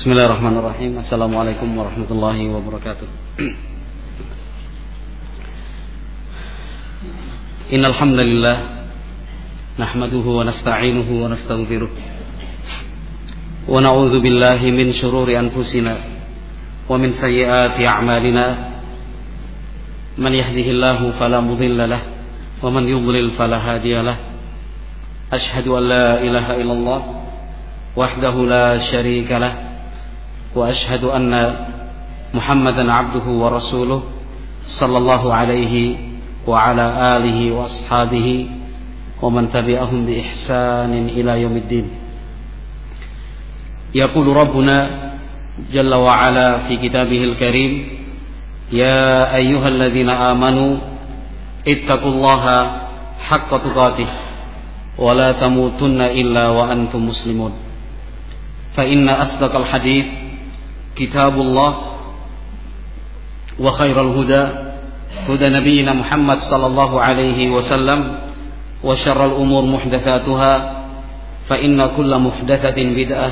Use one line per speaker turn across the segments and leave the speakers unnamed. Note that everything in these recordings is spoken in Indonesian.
Bismillahirrahmanirrahim. Assalamualaikum warahmatullahi wabarakatuh. Innal hamdalillah nahmaduhu wa nasta'inuhu wa nastaghfiruh. Wa na'udzu billahi min shururi anfusina wa min sayyiati a'malina. Man yahdihillahu fala mudilla lahu wa man yudlil fala hadiya. Ashhadu an la ilaha illallah wahdahu la syarika وأشهد أن محمدا عبده ورسوله صلى الله عليه وعلى آله وأصحابه ومن تبعهم بإحسان إلى يوم الدين. يقول ربنا جل وعلا في كتابه الكريم يا أيها الذين آمنوا اتقوا الله حق تقاته ولا تموتن إلا وأنتم مسلمون. فإن أصدق الحديث كتاب الله وخير الهدى هدى نبينا محمد صلى الله عليه وسلم وشر الأمور محدثاتها فإن كل محدثة بدعة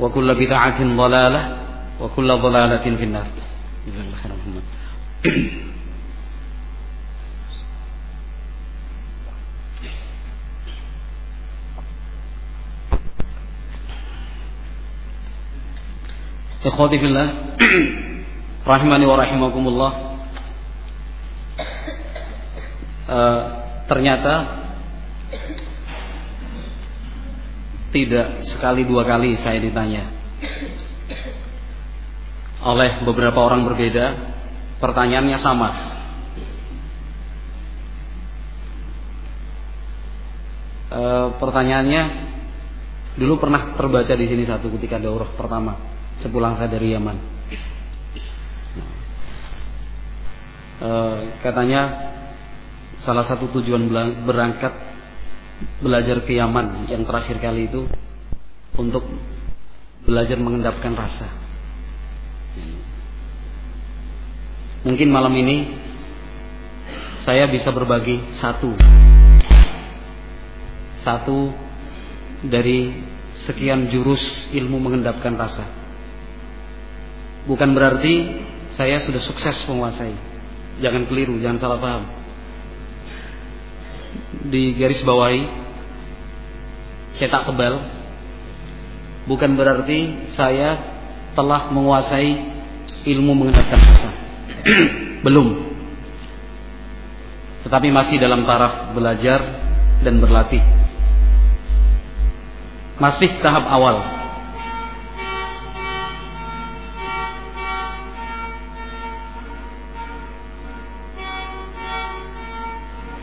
وكل بدعة ضلالة وكل ضلالة في النار. الله Ikhwati fillah rahimani wa rahimakumullah. Uh, ternyata tidak sekali dua kali saya ditanya. Oleh beberapa orang berbeda pertanyaannya sama. Uh, pertanyaannya dulu pernah terbaca di sini satu ketika daurah pertama sepulang saya dari Yaman. E, katanya salah satu tujuan berangkat belajar ke Yaman yang terakhir kali itu untuk belajar mengendapkan rasa. Mungkin malam ini saya bisa berbagi satu satu dari sekian jurus ilmu mengendapkan rasa. Bukan berarti saya sudah sukses menguasai. Jangan keliru, jangan salah paham. Di garis bawahi cetak tebal bukan berarti saya telah menguasai ilmu mengendapkan rasa. Belum. Tetapi masih dalam taraf belajar dan berlatih. Masih tahap awal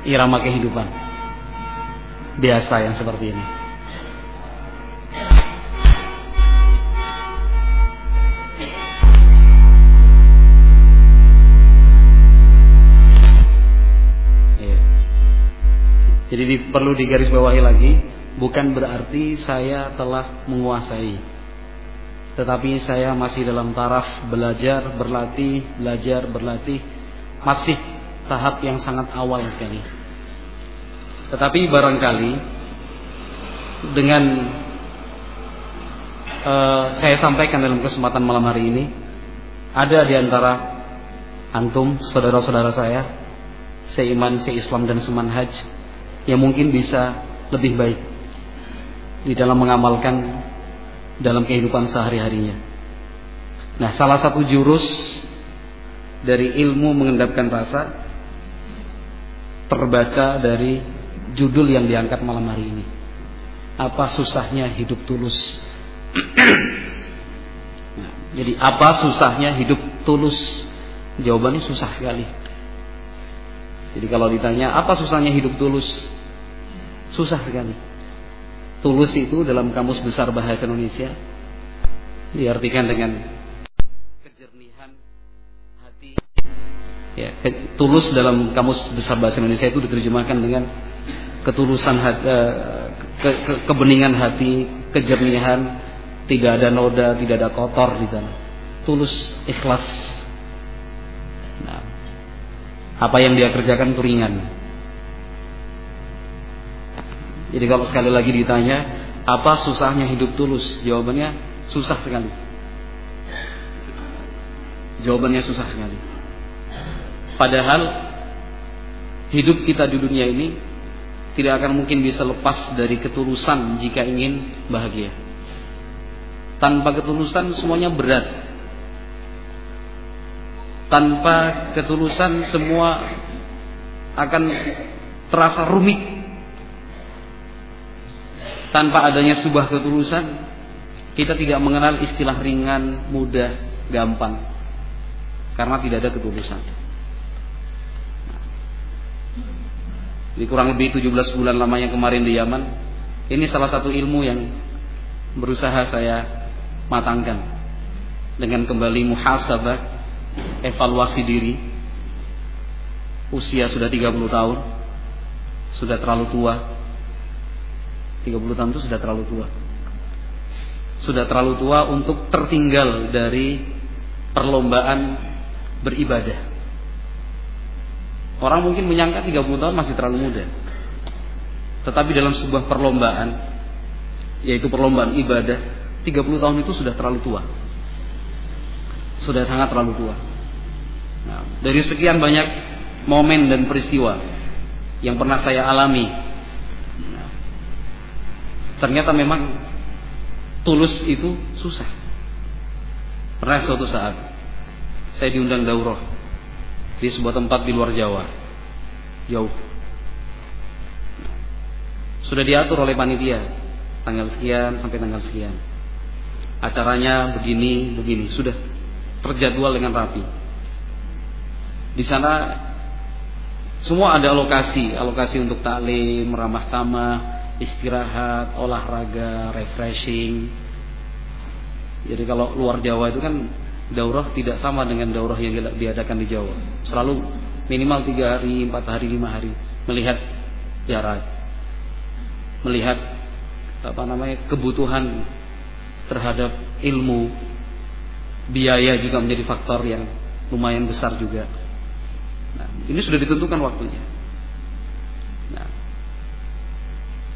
irama kehidupan biasa yang seperti ini. Iya. Jadi di, perlu digarisbawahi lagi, bukan berarti saya telah menguasai, tetapi saya masih dalam taraf belajar, berlatih, belajar, berlatih, masih tahap yang sangat awal sekali. Tetapi barangkali dengan uh, saya sampaikan dalam kesempatan malam hari ini ada di antara antum saudara-saudara saya seiman, seislam dan semanhaj yang mungkin bisa lebih baik di dalam mengamalkan dalam kehidupan sehari-harinya. Nah, salah satu jurus dari ilmu mengendapkan rasa terbaca dari judul yang diangkat malam hari ini. Apa susahnya hidup tulus? nah, jadi apa susahnya hidup tulus? Jawabannya susah sekali. Jadi kalau ditanya apa susahnya hidup tulus? Susah sekali. Tulus itu dalam kamus besar bahasa Indonesia diartikan dengan kejernihan hati. Ya, tulus dalam kamus besar bahasa Indonesia itu diterjemahkan dengan ketulusan hati, eh, ke, ke, kebeningan hati, kejernihan, tidak ada noda, tidak ada kotor di sana. Tulus, ikhlas. Nah, apa yang dia kerjakan itu ringan. Jadi kalau sekali lagi ditanya, apa susahnya hidup tulus? Jawabannya susah sekali. Jawabannya susah sekali. Padahal hidup kita di dunia ini tidak akan mungkin bisa lepas dari ketulusan jika ingin bahagia. Tanpa ketulusan semuanya berat. Tanpa ketulusan semua akan terasa rumit. Tanpa adanya sebuah ketulusan, kita tidak mengenal istilah ringan, mudah, gampang. Karena tidak ada ketulusan. Jadi kurang lebih 17 bulan lamanya kemarin di Yaman. Ini salah satu ilmu yang berusaha saya matangkan dengan kembali muhasabah, evaluasi diri. Usia sudah 30 tahun. Sudah terlalu tua. 30 tahun itu sudah terlalu tua. Sudah terlalu tua untuk tertinggal dari perlombaan beribadah. Orang mungkin menyangka 30 tahun masih terlalu muda. Tetapi dalam sebuah perlombaan, yaitu perlombaan ibadah, 30 tahun itu sudah terlalu tua. Sudah sangat terlalu tua. Nah, dari sekian banyak momen dan peristiwa yang pernah saya alami, nah, ternyata memang tulus itu susah. Pernah suatu saat saya diundang daurah di sebuah tempat di luar Jawa. Jauh. Sudah diatur oleh panitia tanggal sekian sampai tanggal sekian. Acaranya begini, begini, sudah terjadwal dengan rapi. Di sana semua ada alokasi, alokasi untuk taklim, ramah tamah, istirahat, olahraga, refreshing. Jadi kalau luar Jawa itu kan daurah tidak sama dengan daurah yang diadakan di Jawa. Selalu minimal tiga hari, empat hari, lima hari melihat jarak, melihat apa namanya kebutuhan terhadap ilmu, biaya juga menjadi faktor yang lumayan besar juga. Nah, ini sudah ditentukan waktunya. Nah,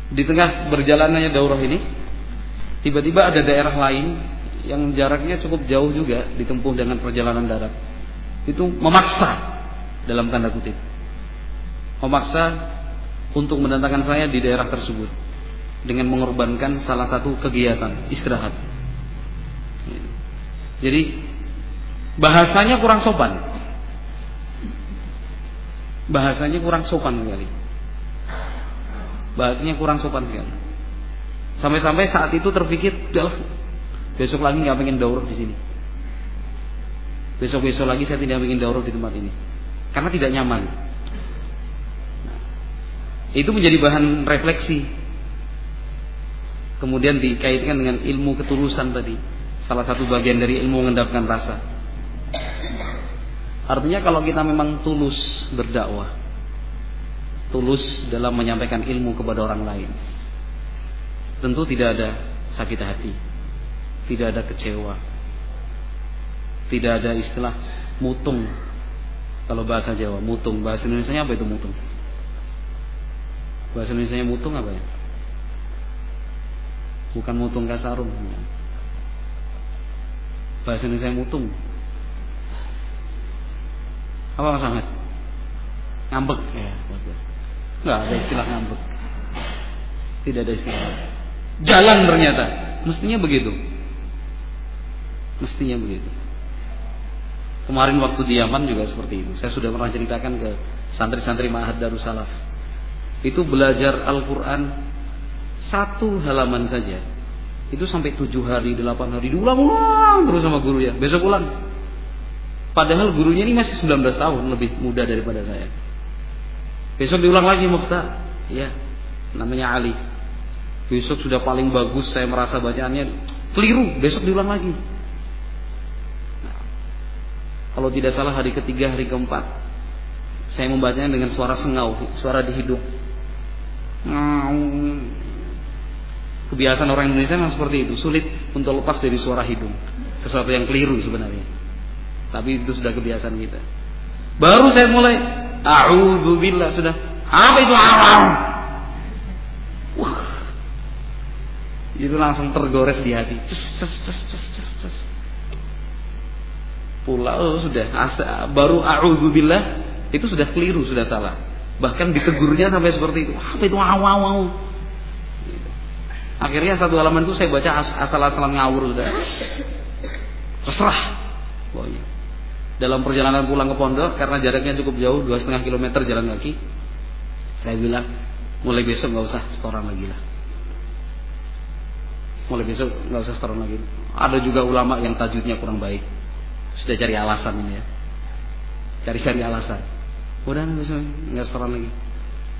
di tengah berjalannya daurah ini, tiba-tiba ada daerah lain yang jaraknya cukup jauh juga ditempuh dengan perjalanan darat. Itu memaksa dalam tanda kutip. Memaksa untuk mendatangkan saya di daerah tersebut dengan mengorbankan salah satu kegiatan istirahat. Jadi bahasanya kurang sopan. Bahasanya kurang sopan sekali. Bahasanya kurang sopan sekali. Sampai-sampai saat itu terpikir Besok lagi nggak pengen daurah di sini. Besok-besok lagi saya tidak ingin daurah di tempat ini. Karena tidak nyaman. Nah, itu menjadi bahan refleksi. Kemudian dikaitkan dengan ilmu ketulusan tadi. Salah satu bagian dari ilmu mengendapkan rasa. Artinya kalau kita memang tulus berdakwah, tulus dalam menyampaikan ilmu kepada orang lain, tentu tidak ada sakit hati tidak ada kecewa. Tidak ada istilah mutung. Kalau bahasa Jawa, mutung. Bahasa Indonesia apa itu mutung? Bahasa Indonesia mutung apa ya? Bukan mutung kasarung. Bahasa Indonesia mutung. Apa Mas? Ngambek ya, Enggak ada istilah ngambek. Tidak ada istilah. Jalan ternyata. Mestinya begitu. Mestinya begitu. Kemarin waktu di Yaman juga seperti itu. Saya sudah pernah ceritakan ke santri-santri Ma'had Darussalaf. Itu belajar Al-Quran satu halaman saja. Itu sampai tujuh hari, delapan hari. Diulang-ulang terus sama guru ya. Besok ulang. Padahal gurunya ini masih 19 tahun. Lebih muda daripada saya. Besok diulang lagi Mukhtar. Ya, namanya Ali. Besok sudah paling bagus saya merasa bacaannya keliru. Besok diulang lagi. Kalau tidak salah hari ketiga, hari keempat. Saya membacanya dengan suara sengau, suara di hidung. Kebiasaan orang Indonesia memang seperti itu, sulit untuk lepas dari suara hidung. Sesuatu yang keliru sebenarnya. Tapi itu sudah kebiasaan kita. Baru saya mulai, A'udzubillah sudah. Apa itu awam? Wah, itu langsung tergores di hati. Pulau oh, sudah baru a'udzubillah itu sudah keliru, sudah salah. Bahkan ditegurnya sampai seperti itu. Apa itu awau Akhirnya satu halaman itu saya baca asal-asalan ngawur sudah. Terserah. Pokoknya. Dalam perjalanan pulang ke pondok karena jaraknya cukup jauh dua setengah kilometer jalan kaki, saya bilang mulai besok nggak usah setoran lagi lah. Mulai besok nggak usah setoran lagi. Ada juga ulama yang tajudnya kurang baik sudah cari alasan ini ya. Cari-cari alasan. Udah nggak setoran lagi.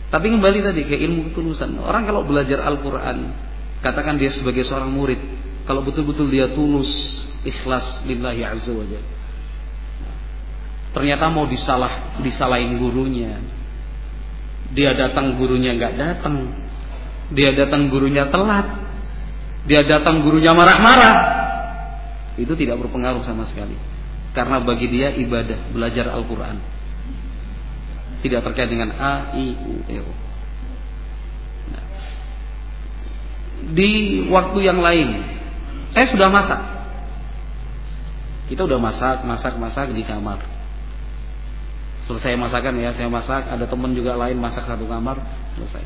Tapi kembali tadi ke ilmu ketulusan. Orang kalau belajar Al-Quran, katakan dia sebagai seorang murid, kalau betul-betul dia tulus, ikhlas lillahi azza wa Ternyata mau disalah disalahin gurunya. Dia datang gurunya nggak datang. Dia datang gurunya telat. Dia datang gurunya marah-marah. Itu tidak berpengaruh sama sekali. Karena bagi dia ibadah belajar Al-Quran. Tidak terkait dengan A, I, U, E, O. Nah. Di waktu yang lain Saya sudah masak. Kita udah masak, masak, masak di kamar. Selesai masakan ya, saya masak. Ada teman juga lain masak satu kamar Selesai.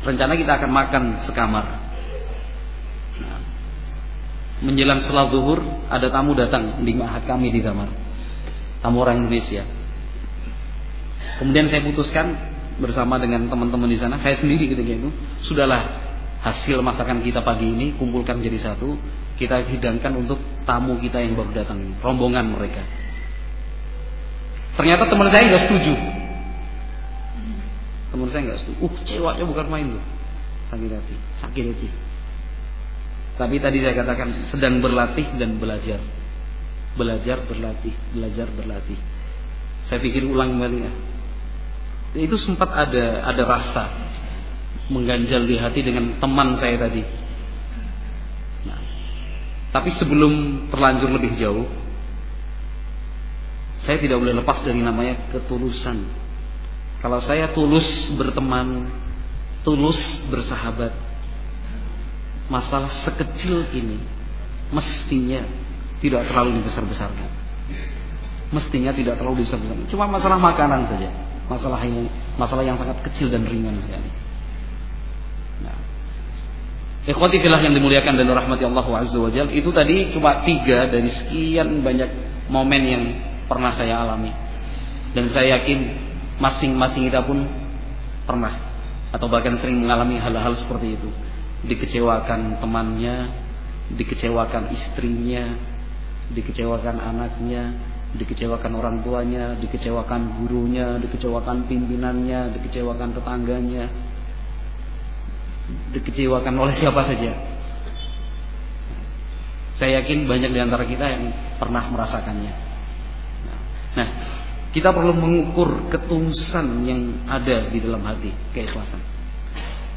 Rencana kita akan makan sekamar. Nah, menjelang sholat zuhur ada tamu datang di mahat kami di kamar. Tamu orang Indonesia. Kemudian saya putuskan bersama dengan teman-teman di sana saya sendiri ketika itu sudahlah hasil masakan kita pagi ini kumpulkan jadi satu. Kita hidangkan untuk tamu kita yang baru datang rombongan mereka. Ternyata teman saya nggak setuju. Teman saya nggak setuju. Uh ceweknya bukan main tuh. Sakit hati. Sakit hati tapi tadi saya katakan sedang berlatih dan belajar. Belajar, berlatih, belajar, berlatih. Saya pikir ulang kembali ya. Itu sempat ada ada rasa mengganjal di hati dengan teman saya tadi. Nah, tapi sebelum terlanjur lebih jauh, saya tidak boleh lepas dari namanya ketulusan. Kalau saya tulus berteman, tulus bersahabat, masalah sekecil ini mestinya tidak terlalu dibesar-besarkan. Mestinya tidak terlalu dibesar-besarkan. Cuma masalah makanan saja. Masalah ini masalah yang sangat kecil dan ringan sekali. Nah. Ikhwati filah yang dimuliakan dan rahmati Allah Azza wa Itu tadi cuma tiga dari sekian banyak momen yang pernah saya alami Dan saya yakin masing-masing kita pun pernah Atau bahkan sering mengalami hal-hal seperti itu dikecewakan temannya, dikecewakan istrinya, dikecewakan anaknya, dikecewakan orang tuanya, dikecewakan gurunya, dikecewakan pimpinannya, dikecewakan tetangganya, dikecewakan oleh siapa saja. Saya yakin banyak di antara kita yang pernah merasakannya. Nah, kita perlu mengukur ketulusan yang ada di dalam hati, keikhlasan.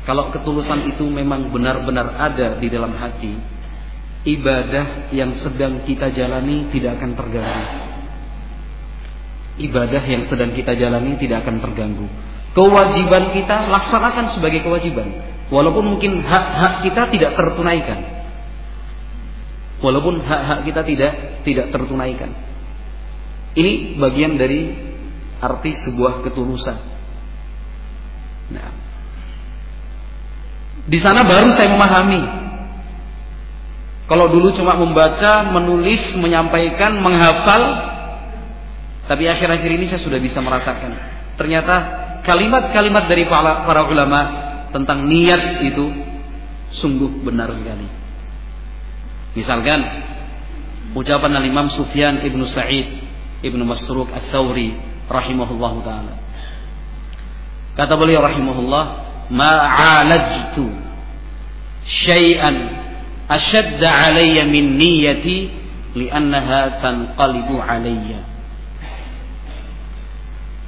Kalau ketulusan itu memang benar-benar ada di dalam hati, ibadah yang sedang kita jalani tidak akan terganggu. Ibadah yang sedang kita jalani tidak akan terganggu. Kewajiban kita laksanakan sebagai kewajiban, walaupun mungkin hak-hak kita tidak tertunaikan. Walaupun hak-hak kita tidak tidak tertunaikan. Ini bagian dari arti sebuah ketulusan. Nah, di sana baru saya memahami. Kalau dulu cuma membaca, menulis, menyampaikan, menghafal, tapi akhir-akhir ini saya sudah bisa merasakan. Ternyata kalimat-kalimat dari para, ulama tentang niat itu sungguh benar sekali. Misalkan ucapan al-Imam Sufyan ibnu Sa'id ibnu Masruq al-Thawri rahimahullah taala. Kata beliau rahimahullah, ma alajtu syai'an ashadda alayya min niyyati li'annaha tanqalibu alayya.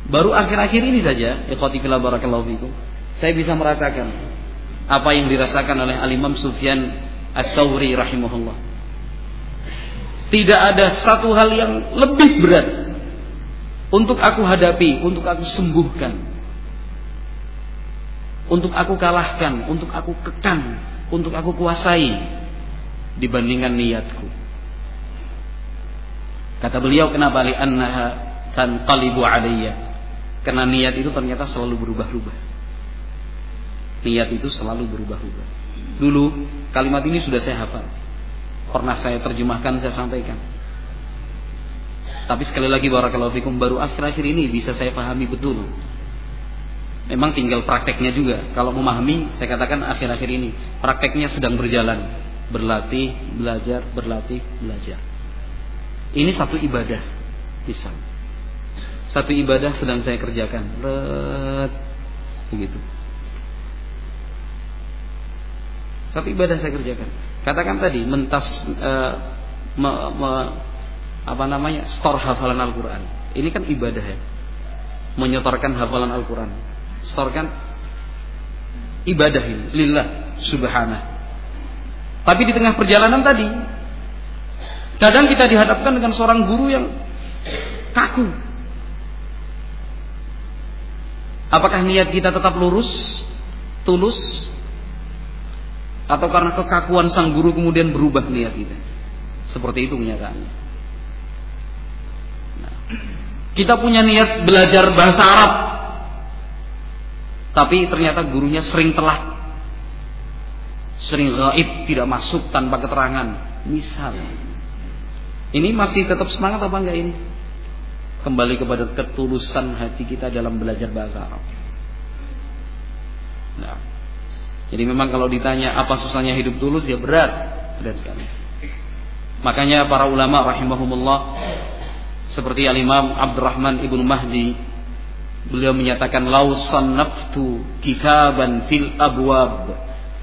Baru akhir-akhir ini saja ikhwati fillah barakallahu fikum saya bisa merasakan apa yang dirasakan oleh al-Imam Sufyan As-Sawri rahimahullah. Tidak ada satu hal yang lebih berat untuk aku hadapi, untuk aku sembuhkan untuk aku kalahkan, untuk aku kekang, untuk aku kuasai dibandingkan niatku. Kata beliau kenapa li annaha tanqalibu alayya? Karena niat itu ternyata selalu berubah-ubah. Niat itu selalu berubah-ubah. Dulu kalimat ini sudah saya hafal. Pernah saya terjemahkan, saya sampaikan. Tapi sekali lagi barakallahu fikum baru akhir-akhir ini bisa saya pahami betul. Memang tinggal prakteknya juga. Kalau memahami, saya katakan akhir-akhir ini prakteknya sedang berjalan, berlatih, belajar, berlatih, belajar. Ini satu ibadah, bisa. Satu ibadah sedang saya kerjakan, Ret, begitu. Satu ibadah saya kerjakan. Katakan tadi mentas uh, me, me, apa namanya store hafalan Al-Quran. Ini kan ibadah ya, menyetorkan hafalan Al-Quran. Setorkan ibadah ini, lillah subhanah. Tapi di tengah perjalanan tadi, Kadang kita dihadapkan dengan seorang guru yang kaku. Apakah niat kita tetap lurus, tulus, atau karena kekakuan sang guru kemudian berubah niat kita? Seperti itu kenyataannya. Nah, kita punya niat belajar bahasa Arab, tapi ternyata gurunya sering telat, sering gaib, tidak masuk tanpa keterangan. Misal, ini masih tetap semangat apa enggak ini? Kembali kepada ketulusan hati kita dalam belajar bahasa Arab. Nah, jadi memang kalau ditanya apa susahnya hidup tulus ya berat, berat sekali. Makanya para ulama rahimahumullah seperti Al-Imam Abdurrahman Ibnu Mahdi beliau menyatakan lau sannaftu kitaban fil abwab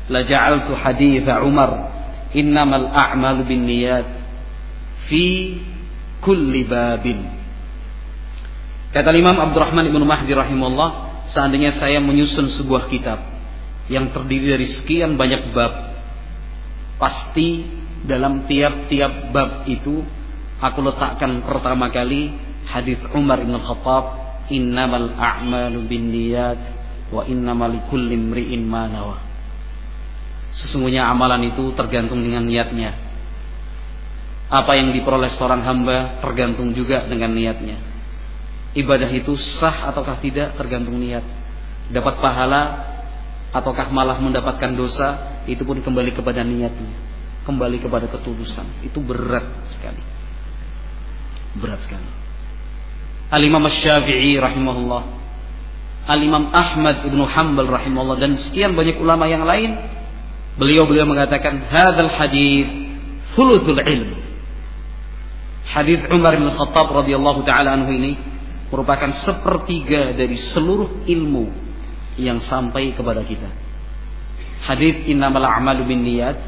la ja'altu hadits Umar innamal a'malu binniyat fi kulli babin. Kata Imam Abdurrahman Ibnu Mahdi rahimahullah, seandainya saya menyusun sebuah kitab yang terdiri dari sekian banyak bab, pasti dalam tiap-tiap bab itu aku letakkan pertama kali hadis Umar bin Khattab, "Innamal a'malu binniyat wa innamal likulli imri'in ma nawa." Sesungguhnya amalan itu tergantung dengan niatnya apa yang diperoleh seorang hamba tergantung juga dengan niatnya. Ibadah itu sah ataukah tidak tergantung niat. Dapat pahala ataukah malah mendapatkan dosa itu pun kembali kepada niatnya. Kembali kepada ketulusan. Itu berat sekali. Berat sekali. Al-Imam Syafi'i rahimahullah. Al-Imam Ahmad Ibnu Hanbal rahimahullah dan sekian banyak ulama yang lain beliau-beliau mengatakan hadzal hadis thuluthul ilm Hadis Umar bin Khattab radhiyallahu taala anhu ini merupakan sepertiga dari seluruh ilmu yang sampai kepada kita. Hadis innamal a'malu binniyat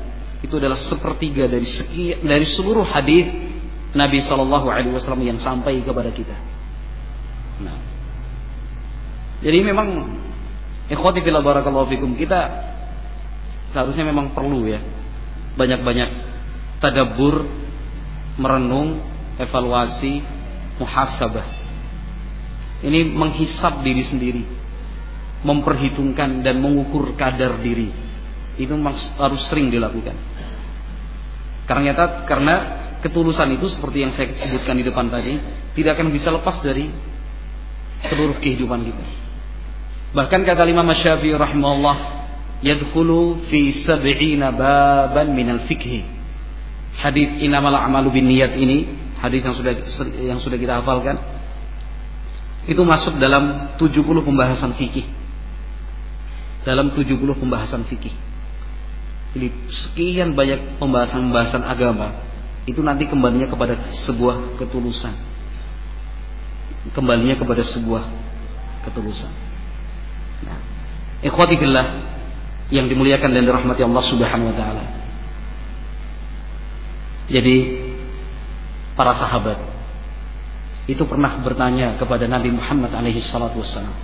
itu adalah sepertiga dari sekian dari seluruh hadis Nabi Shallallahu alaihi wasallam yang sampai kepada kita. Nah. Jadi memang ikhwati fillah barakallahu fikum kita seharusnya memang perlu ya banyak-banyak tadabbur merenung evaluasi, muhasabah. Ini menghisap diri sendiri, memperhitungkan dan mengukur kadar diri. Itu harus sering dilakukan. Karena karena ketulusan itu seperti yang saya sebutkan di depan tadi, tidak akan bisa lepas dari seluruh kehidupan kita. Bahkan kata Imam Syafi'i rahimahullah, yadkhulu fi sab'ina baban minal fikhi. Hadis inamal a'malu bin niyat ini hadis yang sudah yang sudah kita hafalkan itu masuk dalam 70 pembahasan fikih. Dalam 70 pembahasan fikih. Jadi sekian banyak pembahasan-pembahasan agama itu nanti kembalinya kepada sebuah ketulusan. Kembalinya kepada sebuah ketulusan. Nah, ikhwati billah yang dimuliakan dan dirahmati Allah Subhanahu wa taala. Jadi para sahabat itu pernah bertanya kepada Nabi Muhammad alaihi salatu wassalam.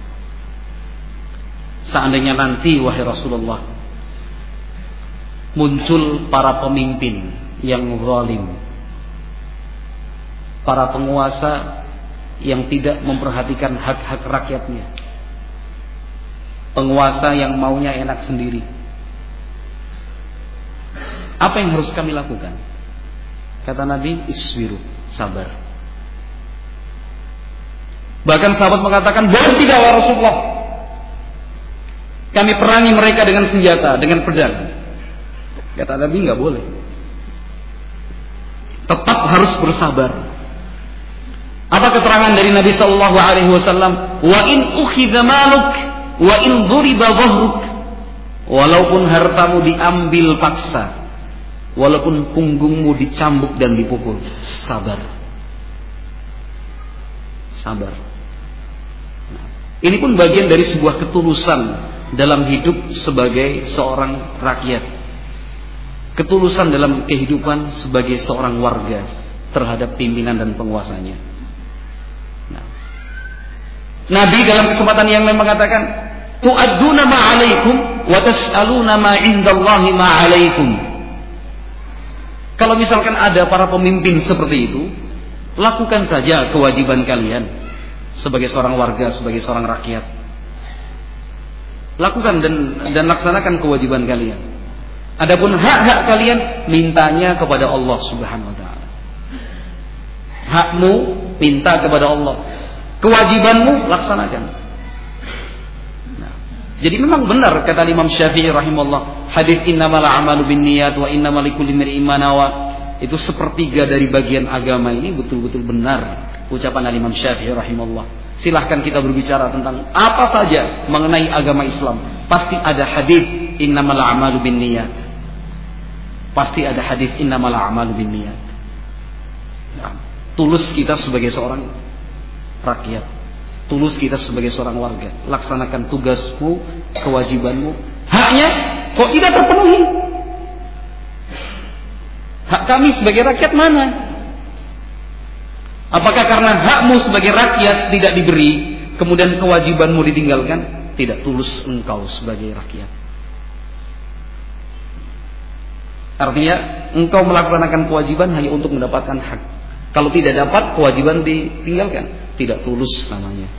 Seandainya nanti wahai Rasulullah muncul para pemimpin yang zalim, para penguasa yang tidak memperhatikan hak-hak rakyatnya, penguasa yang maunya enak sendiri. Apa yang harus kami lakukan? Kata Nabi, iswiru, sabar. Bahkan sahabat mengatakan, "Boleh tidak Rasulullah? Kami perangi mereka dengan senjata, dengan pedang." Kata Nabi, nggak boleh. Tetap harus bersabar. Apa keterangan dari Nabi Shallallahu Alaihi Wasallam? Wa in maluk, wa in duriba dhahruk. Walaupun hartamu diambil paksa, walaupun punggungmu dicambuk dan dipukul, sabar. Sabar. Nah, ini pun bagian dari sebuah ketulusan dalam hidup sebagai seorang rakyat. Ketulusan dalam kehidupan sebagai seorang warga terhadap pimpinan dan penguasanya. Nabi dalam kesempatan yang lain mengatakan, "Tu'adduna ma'alaikum wa tas'aluna ma 'indallahi ma 'alaikum. Kalau misalkan ada para pemimpin seperti itu, lakukan saja kewajiban kalian sebagai seorang warga, sebagai seorang rakyat. Lakukan dan dan laksanakan kewajiban kalian. Adapun hak-hak kalian mintanya kepada Allah Subhanahu wa taala. Hakmu minta kepada Allah. Kewajibanmu laksanakan. Jadi memang benar kata Imam Syafi'i rahimahullah, hadis innamal a'malu binniyat wa innamal likulli imrin Itu sepertiga dari bagian agama ini betul-betul benar ucapan Imam Syafi'i rahimahullah. Silahkan kita berbicara tentang apa saja mengenai agama Islam. Pasti ada hadis innamal a'malu binniyat. Pasti ada hadis innamal a'malu binniyat. Ya, tulus kita sebagai seorang rakyat tulus kita sebagai seorang warga. Laksanakan tugasmu, kewajibanmu. Haknya kok tidak terpenuhi? Hak kami sebagai rakyat mana? Apakah karena hakmu sebagai rakyat tidak diberi, kemudian kewajibanmu ditinggalkan? Tidak tulus engkau sebagai rakyat. Artinya engkau melaksanakan kewajiban hanya untuk mendapatkan hak. Kalau tidak dapat kewajiban ditinggalkan tidak tulus namanya.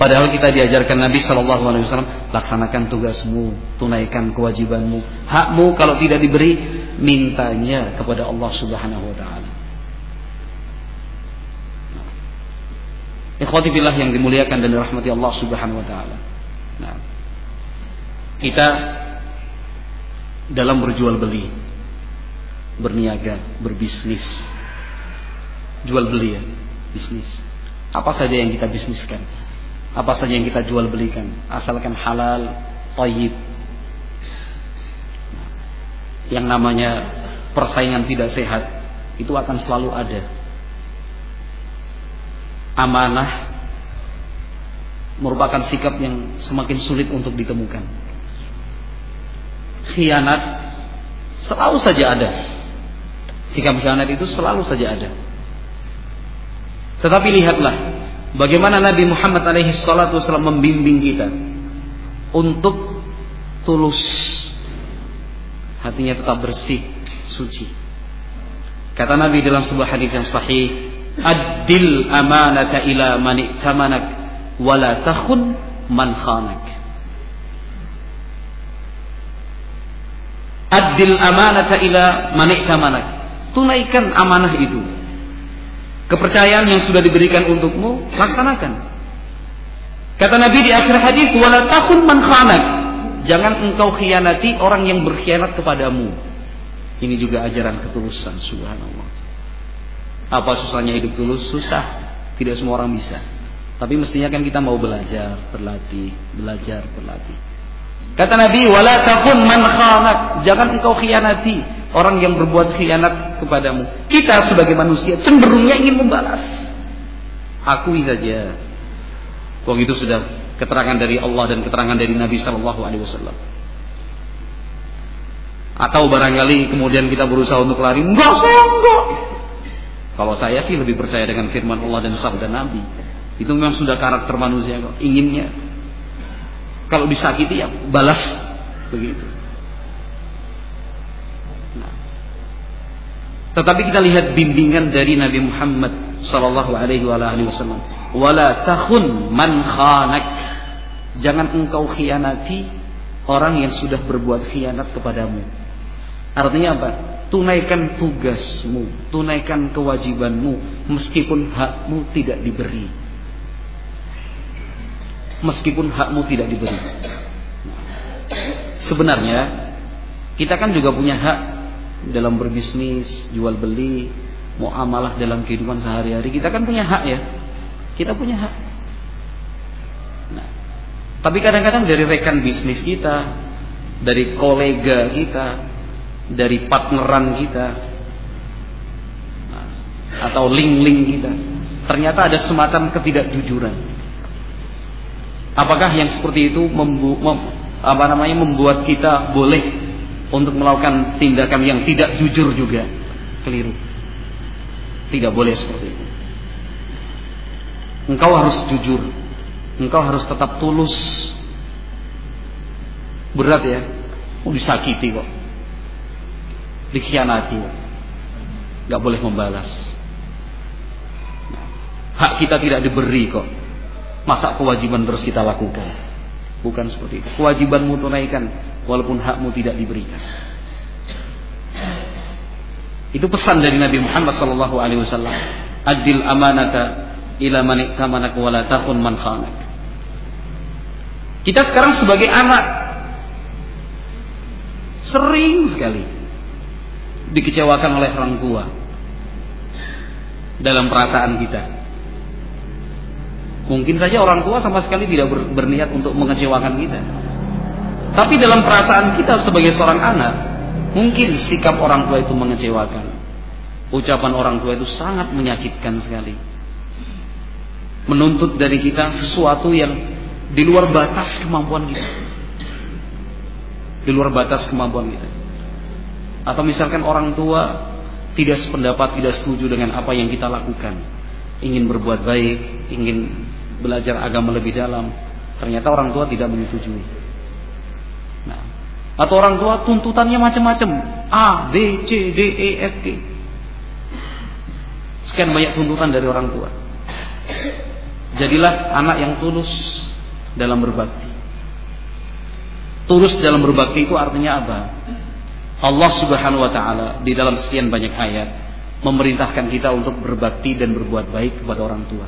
Padahal kita diajarkan Nabi Shallallahu Alaihi Wasallam laksanakan tugasmu, tunaikan kewajibanmu, hakmu kalau tidak diberi mintanya kepada Allah Subhanahu Wa Taala. Billah yang dimuliakan dan dirahmati Allah Subhanahu Wa Taala. Nah, kita dalam berjual beli, berniaga, berbisnis, jual beli ya, bisnis apa saja yang kita bisniskan, apa saja yang kita jual belikan, asalkan halal, toyib. Yang namanya persaingan tidak sehat itu akan selalu ada. Amanah merupakan sikap yang semakin sulit untuk ditemukan. Khianat selalu saja ada. Sikap khianat itu selalu saja ada. Tetapi lihatlah bagaimana Nabi Muhammad alaihi salatu wasallam membimbing kita untuk tulus hatinya tetap bersih, suci. Kata Nabi dalam sebuah hadis yang sahih, "Adil amanata ila man i'tamanak wa la takhun man khanak." Adil amanata ila man i'tamanak. Tunaikan amanah itu kepercayaan yang sudah diberikan untukmu, laksanakan. Kata Nabi di akhir hadis, "Wala takun man khanak." Jangan engkau khianati orang yang berkhianat kepadamu. Ini juga ajaran ketulusan, subhanallah. Apa susahnya hidup tulus? Susah. Tidak semua orang bisa. Tapi mestinya kan kita mau belajar, berlatih, belajar, berlatih. Kata Nabi, "Wala takun man khanak." Jangan engkau khianati orang yang berbuat khianat kepadamu. Kita sebagai manusia cenderungnya ingin membalas. Akui saja. Wong itu sudah keterangan dari Allah dan keterangan dari Nabi Shallallahu Alaihi Wasallam. Atau barangkali kemudian kita berusaha untuk lari, enggak saya enggak. Kalau saya sih lebih percaya dengan firman Allah dan sabda Nabi. Itu memang sudah karakter manusia kok. Inginnya kalau disakiti ya balas begitu. Tetapi kita lihat bimbingan dari Nabi Muhammad sallallahu alaihi wasallam. Wala takhun man khanak. Jangan engkau khianati orang yang sudah berbuat khianat kepadamu. Artinya apa? Tunaikan tugasmu, tunaikan kewajibanmu meskipun hakmu tidak diberi. meskipun hakmu tidak diberi. Sebenarnya kita kan juga punya hak dalam berbisnis, jual beli, muamalah dalam kehidupan sehari-hari. Kita kan punya hak ya. Kita punya hak. Nah, tapi kadang-kadang dari rekan bisnis kita, dari kolega kita, dari partneran kita, nah, atau link-link kita, ternyata ada semacam ketidakjujuran. Apakah yang seperti itu membu mem apa namanya membuat kita boleh untuk melakukan tindakan yang tidak jujur juga? Keliru. Tidak boleh seperti itu. Engkau harus jujur. Engkau harus tetap tulus. Berat ya. Oh, disakiti kok. Dikhianati kok. Gak boleh membalas. Hak kita tidak diberi kok. Masa kewajiban terus kita lakukan? Bukan seperti itu. Kewajibanmu tunaikan walaupun hakmu tidak diberikan. Itu pesan dari Nabi Muhammad sallallahu alaihi wasallam. Adil amanata ila man ikamanak wa la takhun man khanak. Kita sekarang sebagai anak sering sekali dikecewakan oleh orang tua dalam perasaan kita. Mungkin saja orang tua sama sekali tidak berniat untuk mengecewakan kita. Tapi dalam perasaan kita sebagai seorang anak, Mungkin sikap orang tua itu mengecewakan. Ucapan orang tua itu sangat menyakitkan sekali. Menuntut dari kita sesuatu yang di luar batas kemampuan kita. Di luar batas kemampuan kita. Atau misalkan orang tua tidak sependapat, tidak setuju dengan apa yang kita lakukan. Ingin berbuat baik, ingin belajar agama lebih dalam. Ternyata orang tua tidak menyetujui. Atau orang tua tuntutannya macam-macam. A, B, C, D, E, F, G. Sekian banyak tuntutan dari orang tua. Jadilah anak yang tulus dalam berbakti. Tulus dalam berbakti itu artinya apa? Allah Subhanahu wa taala di dalam sekian banyak ayat memerintahkan kita untuk berbakti dan berbuat baik kepada orang tua.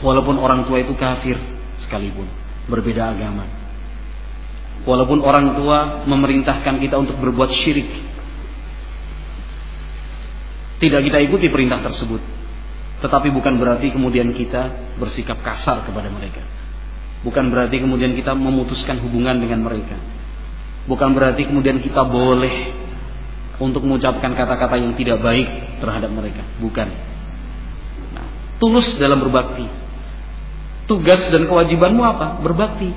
Walaupun orang tua itu kafir sekalipun, berbeda agama. Walaupun orang tua memerintahkan kita untuk berbuat syirik. Tidak kita ikuti perintah tersebut. Tetapi bukan berarti kemudian kita bersikap kasar kepada mereka. Bukan berarti kemudian kita memutuskan hubungan dengan mereka. Bukan berarti kemudian kita boleh untuk mengucapkan kata-kata yang tidak baik terhadap mereka. Bukan. Nah, tulus dalam berbakti. Tugas dan kewajibanmu apa? Berbakti.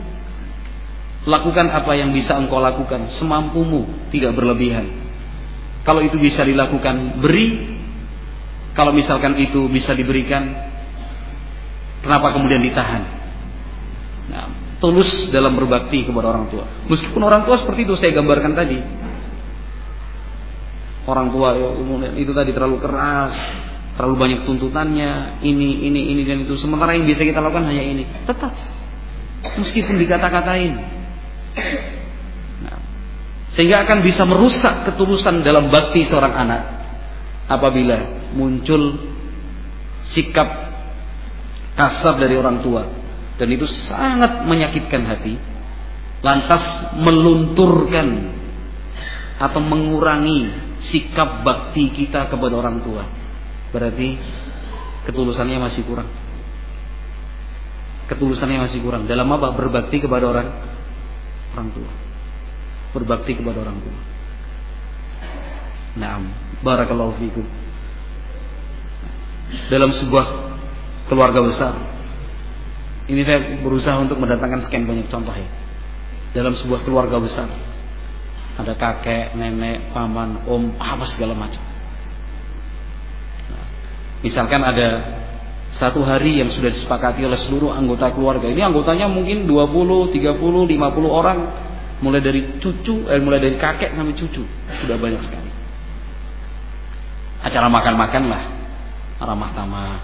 Lakukan apa yang bisa engkau lakukan semampumu, tidak berlebihan. Kalau itu bisa dilakukan, beri. Kalau misalkan itu bisa diberikan, kenapa kemudian ditahan? Nah, tulus dalam berbakti kepada orang tua. Meskipun orang tua seperti itu saya gambarkan tadi. Orang tua ya, itu tadi terlalu keras, terlalu banyak tuntutannya, ini, ini, ini dan itu. Sementara yang bisa kita lakukan hanya ini. Tetap, meskipun dikata-katain, Nah, sehingga akan bisa merusak ketulusan dalam bakti seorang anak apabila muncul sikap kasar dari orang tua. Dan itu sangat menyakitkan hati. Lantas melunturkan atau mengurangi sikap bakti kita kepada orang tua berarti ketulusannya masih kurang ketulusannya masih kurang dalam apa berbakti kepada orang orang tua. Berbakti kepada orang tua. Naam, barakallahu fikum. Dalam sebuah keluarga besar. Ini saya berusaha untuk mendatangkan sekian banyak contoh ya. Dalam sebuah keluarga besar. Ada kakek, nenek, paman, om, apa segala macam. Misalkan ada satu hari yang sudah disepakati oleh seluruh anggota keluarga. Ini anggotanya mungkin 20, 30, 50 orang mulai dari cucu eh mulai dari kakek sampai cucu. Sudah banyak sekali. Acara makan-makan lah ramah tamah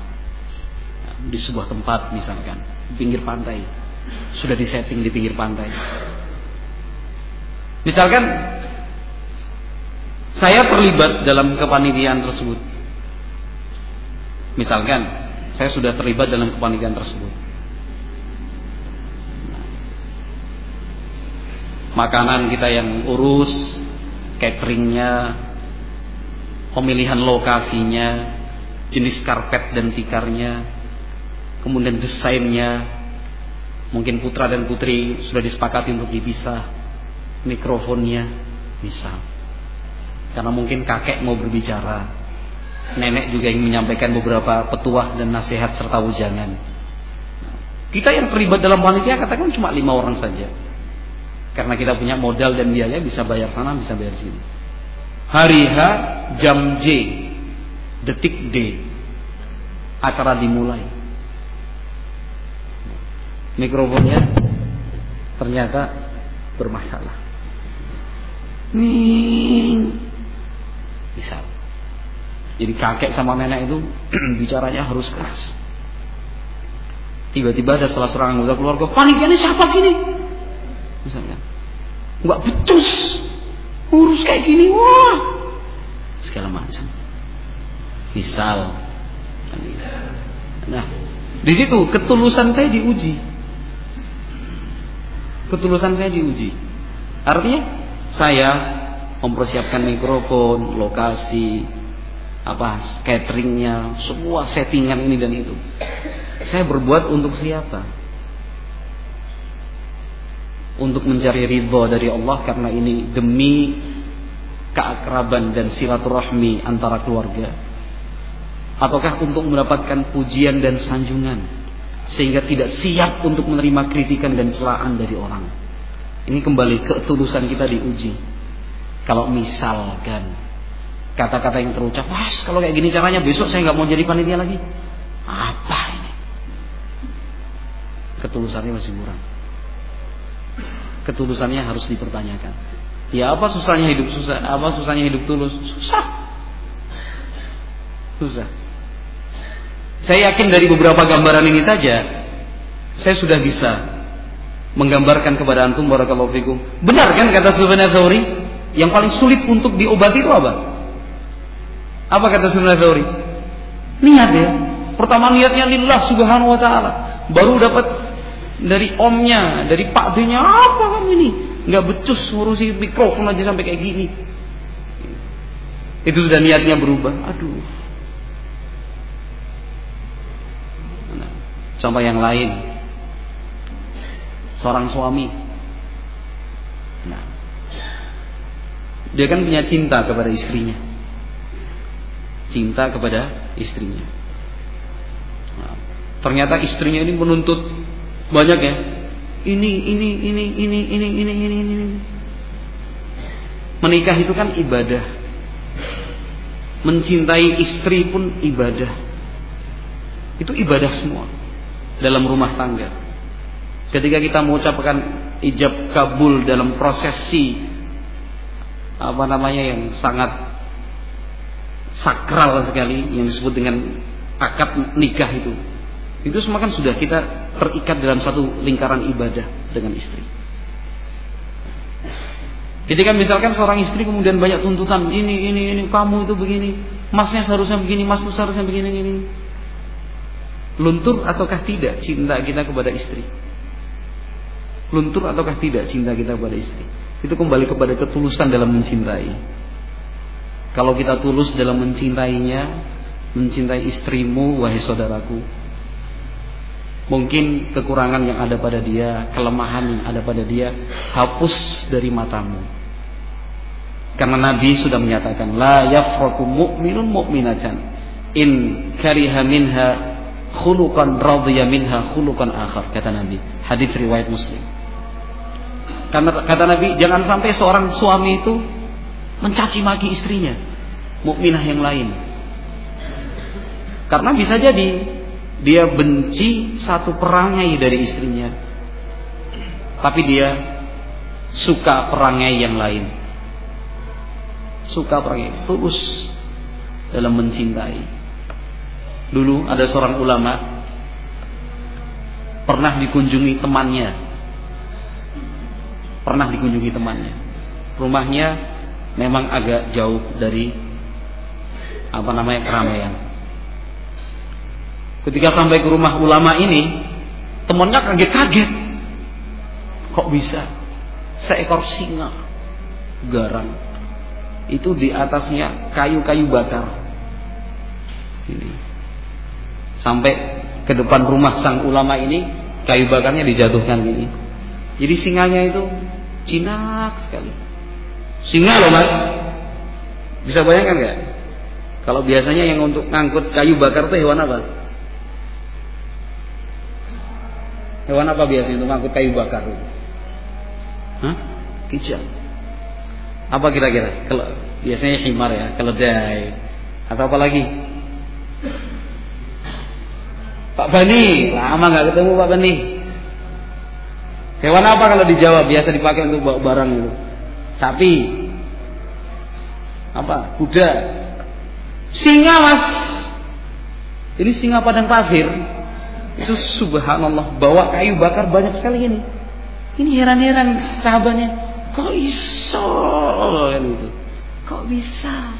di sebuah tempat misalkan pinggir pantai sudah disetting di pinggir pantai Misalkan saya terlibat dalam kepanitiaan tersebut. Misalkan saya sudah terlibat dalam kepanitiaan tersebut. Makanan kita yang urus, cateringnya, pemilihan lokasinya, jenis karpet dan tikarnya, kemudian desainnya, mungkin putra dan putri sudah disepakati untuk dipisah mikrofonnya bisa. Karena mungkin kakek mau berbicara, nenek juga ingin menyampaikan beberapa petuah dan nasihat serta ujangan. Kita yang terlibat dalam panitia katakan cuma lima orang saja. Karena kita punya modal dan biaya bisa bayar sana, bisa bayar sini. Hari H, jam J, detik D, acara dimulai. Mikrofonnya ternyata bermasalah. Nih, bisa. Jadi kakek sama nenek itu bicaranya harus keras. Tiba-tiba ada salah seorang anggota keluarga, panik ini siapa sini? Misalnya, nggak becus, urus kayak gini, wah, segala macam. Misal, nah, di situ ketulusan saya diuji. Ketulusan saya diuji. Artinya saya mempersiapkan mikrofon, lokasi, apa cateringnya, semua settingan ini dan itu. Saya berbuat untuk siapa? Untuk mencari ridho dari Allah karena ini demi keakraban dan silaturahmi antara keluarga. Ataukah untuk mendapatkan pujian dan sanjungan sehingga tidak siap untuk menerima kritikan dan celaan dari orang. Ini kembali ketulusan kita diuji. Kalau misalkan kata-kata yang terucap, wah kalau kayak gini caranya besok saya nggak mau jadi panitia lagi. Apa ini? Ketulusannya masih kurang. Ketulusannya harus dipertanyakan. Ya apa susahnya hidup susah? Apa susahnya hidup tulus? Susah. Susah. Saya yakin dari beberapa gambaran ini saja, saya sudah bisa menggambarkan kepada antum barakallahu fikum. Benar kan kata Sufyan Tsauri? Yang paling sulit untuk diobati itu apa? Apa kata Sufyan Tsauri? Niat ya. Pertama niatnya lillah subhanahu wa taala. Baru dapat dari omnya, dari pak D-nya apa kamu ini? Nggak becus ngurusi mikrofon aja sampai kayak gini. Itu sudah niatnya berubah. Aduh. Nah, contoh yang lain. Seorang suami. Nah, dia kan punya cinta kepada istrinya. Cinta kepada istrinya. Nah, ternyata istrinya ini menuntut banyak ya. Ini, ini, ini, ini, ini, ini, ini, ini. Menikah itu kan ibadah. Mencintai istri pun ibadah. Itu ibadah semua dalam rumah tangga. Ketika kita mengucapkan ijab kabul dalam prosesi apa namanya yang sangat sakral sekali yang disebut dengan akad nikah itu itu semua kan sudah kita terikat dalam satu lingkaran ibadah dengan istri. Ketika misalkan seorang istri kemudian banyak tuntutan ini ini ini kamu itu begini, masnya seharusnya begini, mas seharusnya begini ini. Luntur ataukah tidak cinta kita kepada istri? Luntur ataukah tidak cinta kita kepada istri? Itu kembali kepada ketulusan dalam mencintai. Kalau kita tulus dalam mencintainya, mencintai istrimu, wahai saudaraku, Mungkin kekurangan yang ada pada dia, kelemahan yang ada pada dia hapus dari matamu. Karena Nabi sudah menyatakan la yafraku mu'minun mu'minatan in kariha minha khuluqan radhiya minha khuluqan akhar kata Nabi. Hadis riwayat Muslim. Karena kata Nabi jangan sampai seorang suami itu mencaci maki istrinya, mukminah yang lain. Karena bisa jadi dia benci satu perangai dari istrinya. Tapi dia suka perangai yang lain. Suka perangai tulus dalam mencintai. Dulu ada seorang ulama pernah dikunjungi temannya. Pernah dikunjungi temannya. Rumahnya memang agak jauh dari apa namanya keramaian Ketika sampai ke rumah ulama ini, temannya kaget-kaget. Kok bisa? seekor singa garang. Itu di atasnya kayu-kayu bakar. Ini. Sampai ke depan rumah sang ulama ini kayu bakarnya dijatuhkan gini. Jadi singanya itu jinak sekali. Singa loh mas. Bisa bayangkan nggak? Kalau biasanya yang untuk ngangkut kayu bakar itu hewan apa? Hewan apa biasanya untuk ngangkut kayu bakar itu? Hah? Kijang. Apa kira-kira? Kalau biasanya himar ya, keledai. Atau apa lagi? Pak Bani, lama nggak ketemu Pak Bani. Hewan apa kalau dijawab biasa dipakai untuk bawa barang itu? Sapi. Apa? Kuda. Singa mas. Ini singa padang pasir. Itu subhanallah bawa kayu bakar banyak sekali ini. Ini heran-heran sahabatnya. Kok iso. Kok bisa?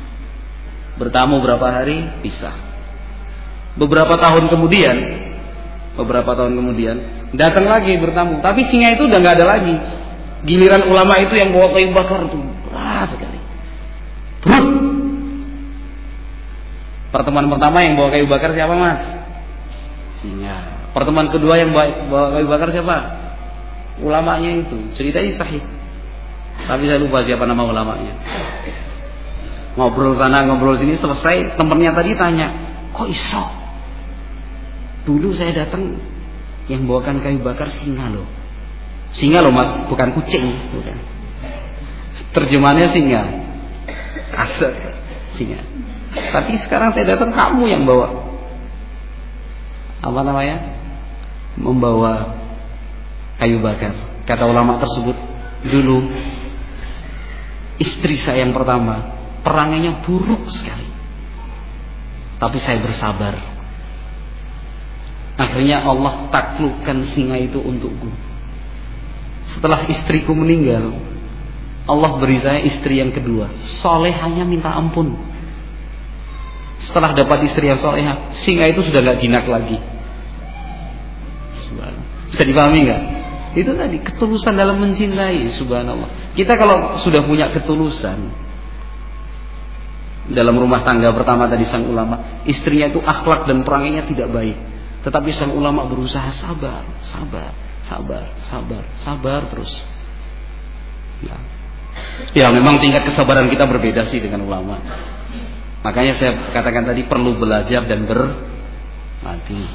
Bertamu berapa hari? Bisa. Beberapa tahun kemudian, beberapa tahun kemudian datang lagi bertamu. Tapi singa itu udah nggak ada lagi. Giliran ulama itu yang bawa kayu bakar itu berat sekali. Brut. Pertemuan pertama yang bawa kayu bakar siapa mas? Singa. Pertemuan kedua yang bawa kayu bakar siapa? Ulamanya itu. Ceritanya sahih. Tapi saya lupa siapa nama ulamanya. Ngobrol sana, ngobrol sini selesai. Temennya tadi tanya, kok iso? Dulu saya datang yang bawakan kayu bakar singa loh. Singa loh mas, bukan kucing, bukan. Terjemahannya singa. Kasar, singa. Tapi sekarang saya datang kamu yang bawa. Apa namanya? Membawa kayu bakar. Kata ulama tersebut, dulu istri saya yang pertama perangainya buruk sekali. Tapi saya bersabar. Akhirnya Allah taklukkan singa itu untukku. Setelah istriku meninggal, Allah beri saya istri yang kedua. Soleh hanya minta ampun. Setelah dapat istri yang soleha, singa itu sudah gak jinak lagi. Bisa dipahami nggak? Itu tadi ketulusan dalam mencintai, subhanallah. Kita kalau sudah punya ketulusan dalam rumah tangga pertama tadi sang ulama, istrinya itu akhlak dan perangainya tidak baik. Tetapi sang ulama berusaha sabar, sabar, sabar, sabar, sabar terus. Ya. ya memang tingkat kesabaran kita berbeda sih dengan ulama. Makanya saya katakan tadi perlu belajar dan berlatih.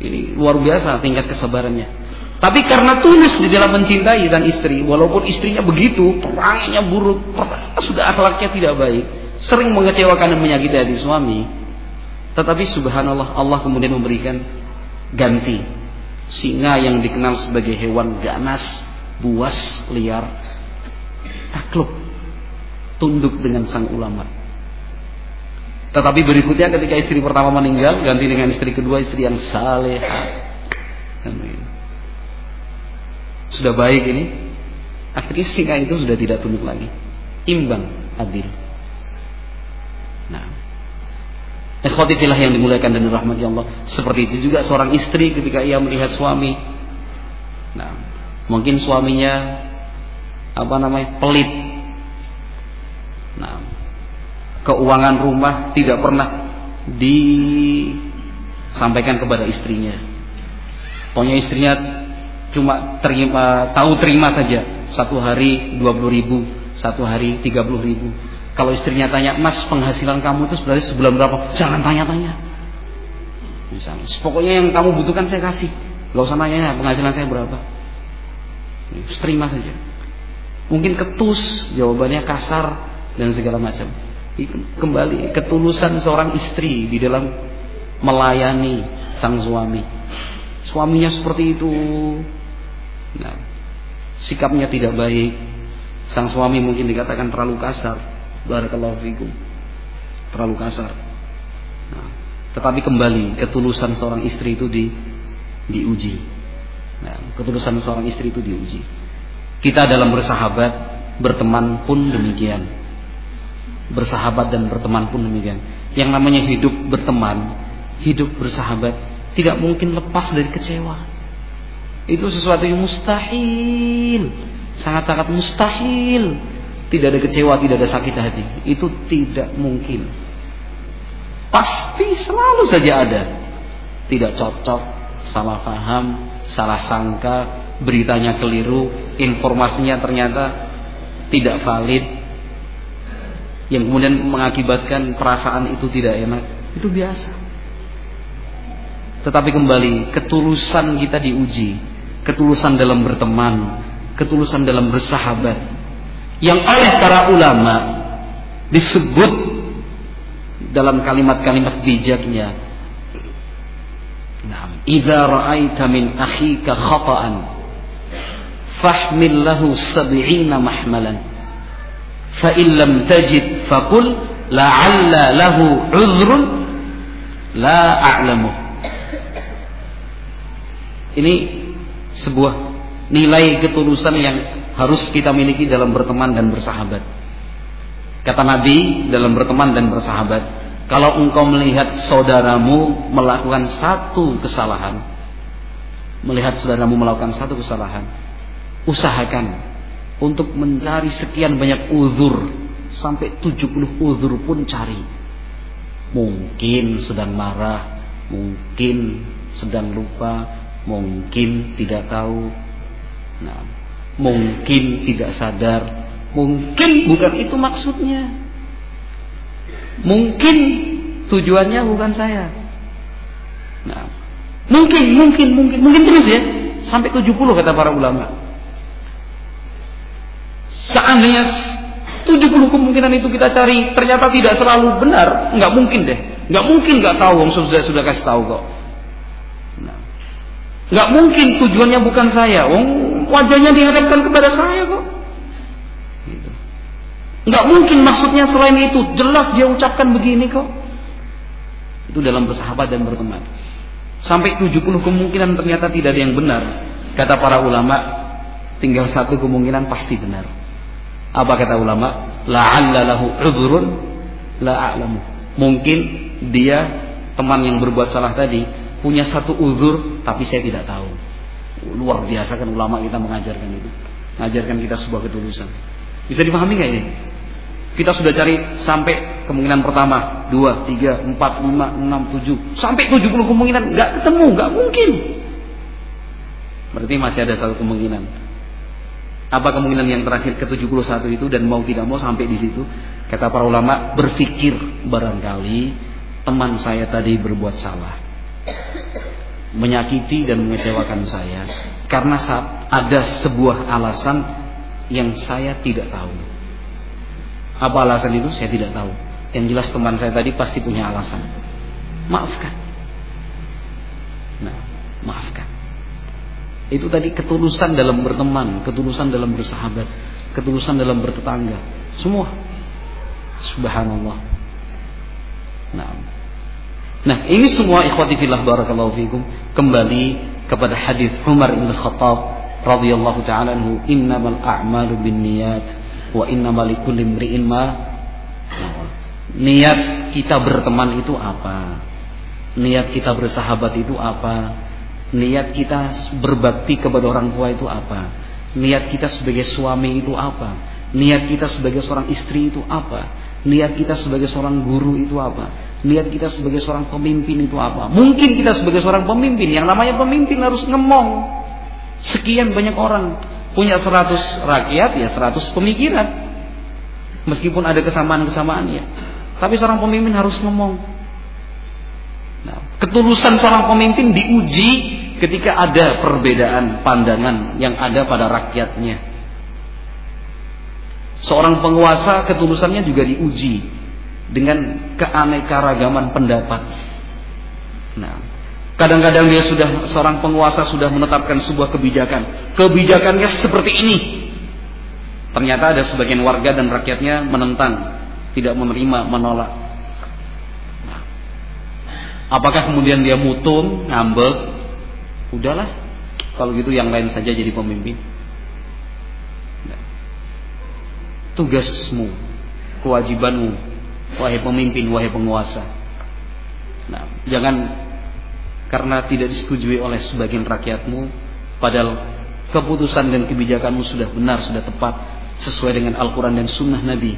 Ini luar biasa tingkat kesabarannya. Tapi karena tulus di dalam mencintai sang istri, walaupun istrinya begitu, perangnya buruk, sudah akhlaknya tidak baik, sering mengecewakan dan menyakiti hati suami. Tetapi subhanallah Allah kemudian memberikan ganti. Singa yang dikenal sebagai hewan ganas, buas, liar, takluk, tunduk dengan sang ulama. Tetapi berikutnya ketika istri pertama meninggal, ganti dengan istri kedua, istri yang salehah. Sudah baik ini, akhirnya singa itu sudah tidak tunduk lagi. Imbang, adil. Nah, Ikhwati filah yang dimuliakan dan dirahmati Allah. Seperti itu juga seorang istri ketika ia melihat suami. Nah, mungkin suaminya apa namanya pelit. Nah, keuangan rumah tidak pernah disampaikan kepada istrinya. Pokoknya istrinya cuma terima tahu terima saja satu hari dua puluh ribu satu hari tiga puluh ribu kalau istrinya tanya mas penghasilan kamu itu sebenarnya sebulan berapa? Jangan tanya-tanya. Misalnya pokoknya yang kamu butuhkan saya kasih. Nggak usah nanya penghasilan saya berapa? Terima saja. Mungkin ketus jawabannya kasar dan segala macam. Kembali ketulusan seorang istri di dalam melayani sang suami. Suaminya seperti itu. Nah, sikapnya tidak baik. Sang suami mungkin dikatakan terlalu kasar. Barakallahu fikum. Terlalu kasar. Nah, tetapi kembali ketulusan seorang istri itu di diuji. Nah, ketulusan seorang istri itu diuji. Kita dalam bersahabat, berteman pun demikian. Bersahabat dan berteman pun demikian. Yang namanya hidup berteman, hidup bersahabat tidak mungkin lepas dari kecewa. Itu sesuatu yang mustahil. Sangat-sangat mustahil. Tidak ada kecewa, tidak ada sakit hati. Itu tidak mungkin. Pasti selalu saja ada. Tidak cocok, salah paham, salah sangka, beritanya keliru, informasinya ternyata tidak valid, yang kemudian mengakibatkan perasaan itu tidak enak, itu biasa. Tetapi kembali, ketulusan kita diuji, ketulusan dalam berteman, ketulusan dalam bersahabat, yang oleh para ulama disebut dalam kalimat-kalimat bijaknya. Nah, idza ra'aita min akhika khata'an fahmil lahu sab'ina mahmalan fa illam tajid faqul la'alla lahu 'udhrun la a'lamu ini sebuah nilai ketulusan yang harus kita miliki dalam berteman dan bersahabat. Kata Nabi dalam berteman dan bersahabat kalau engkau melihat saudaramu melakukan satu kesalahan melihat saudaramu melakukan satu kesalahan usahakan untuk mencari sekian banyak uzur sampai 70 uzur pun cari. Mungkin sedang marah mungkin sedang lupa mungkin tidak tahu. Nah mungkin tidak sadar. Mungkin bukan itu maksudnya. Mungkin tujuannya bukan saya. Nah mungkin mungkin mungkin mungkin terus ya. Sampai 70 kata para ulama. Seandainya 70 kemungkinan itu kita cari ternyata tidak selalu benar, nggak mungkin deh. Nggak mungkin nggak tahu, Wong sudah sudah kasih tahu kok. Nah, nggak mungkin tujuannya bukan saya, Wong wajahnya dihadapkan kepada saya kok. Gitu. Mungkin maksudnya selain itu, jelas dia ucapkan begini kok. Itu dalam bersahabat dan berteman. Sampai 70 kemungkinan ternyata tidak ada yang benar. Kata para ulama, tinggal satu kemungkinan pasti benar. Apa kata ulama? La'alla lahu udhrun la a'lamu. Mungkin dia teman yang berbuat salah tadi punya satu uzur tapi saya tidak tahu. Luar biasa kan ulama kita mengajarkan itu. Mengajarkan kita sebuah ketulusan. Bisa dipahami nggak ini? Kita sudah cari sampai kemungkinan pertama, dua, tiga, empat, lima, enam, tujuh, sampai tujuh puluh kemungkinan nggak ketemu, nggak mungkin. Berarti masih ada satu kemungkinan apa kemungkinan yang terakhir ke-71 itu dan mau tidak mau sampai di situ? Kata para ulama, berpikir barangkali teman saya tadi berbuat salah. Menyakiti dan mengecewakan saya karena saat ada sebuah alasan yang saya tidak tahu. Apa alasan itu? Saya tidak tahu. Yang jelas teman saya tadi pasti punya alasan. Maafkan. Nah, maafkan. Itu tadi ketulusan dalam berteman, ketulusan dalam bersahabat, ketulusan dalam bertetangga. Semua. Subhanallah. Nah. Nah, ini semua ikhwati fillah barakallahu fikum kembali kepada hadis Umar bin Khattab radhiyallahu taala anhu, "Innamal a'malu binniyat wa innamal likulli imri'in ma Niat kita berteman itu apa? Niat kita bersahabat itu apa? Niat kita berbakti kepada orang tua itu apa? Niat kita sebagai suami itu apa? Niat kita sebagai seorang istri itu apa? Niat kita sebagai seorang guru itu apa? Niat kita sebagai seorang pemimpin itu apa? Mungkin kita sebagai seorang pemimpin, yang namanya pemimpin harus ngemong. Sekian banyak orang punya 100 rakyat ya 100 pemikiran. Meskipun ada kesamaan-kesamaannya. Tapi seorang pemimpin harus ngomong. Nah, ketulusan seorang pemimpin diuji ketika ada perbedaan pandangan yang ada pada rakyatnya. Seorang penguasa ketulusannya juga diuji dengan keanekaragaman pendapat. Nah, kadang-kadang dia sudah seorang penguasa sudah menetapkan sebuah kebijakan. Kebijakannya seperti ini. Ternyata ada sebagian warga dan rakyatnya menentang, tidak menerima, menolak. Apakah kemudian dia mutung, ngambek? Udahlah, kalau gitu yang lain saja jadi pemimpin. Tugasmu, kewajibanmu, wahai pemimpin, wahai penguasa. Nah, jangan karena tidak disetujui oleh sebagian rakyatmu, padahal keputusan dan kebijakanmu sudah benar, sudah tepat, sesuai dengan Al-Quran dan Sunnah Nabi.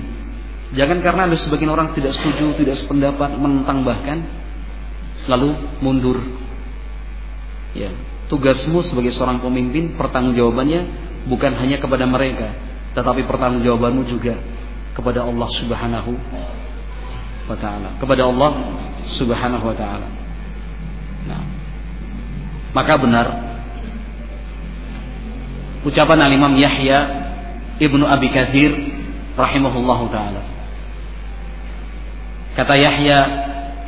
Jangan karena ada sebagian orang tidak setuju, tidak sependapat, menentang bahkan, lalu mundur. Ya, tugasmu sebagai seorang pemimpin, pertanggungjawabannya bukan hanya kepada mereka, tetapi pertanggungjawabanmu juga kepada Allah Subhanahu wa taala, kepada Allah Subhanahu wa taala. Nah, maka benar ucapan Al-Imam Yahya Ibnu Abi Kathir rahimahullahu taala. Kata Yahya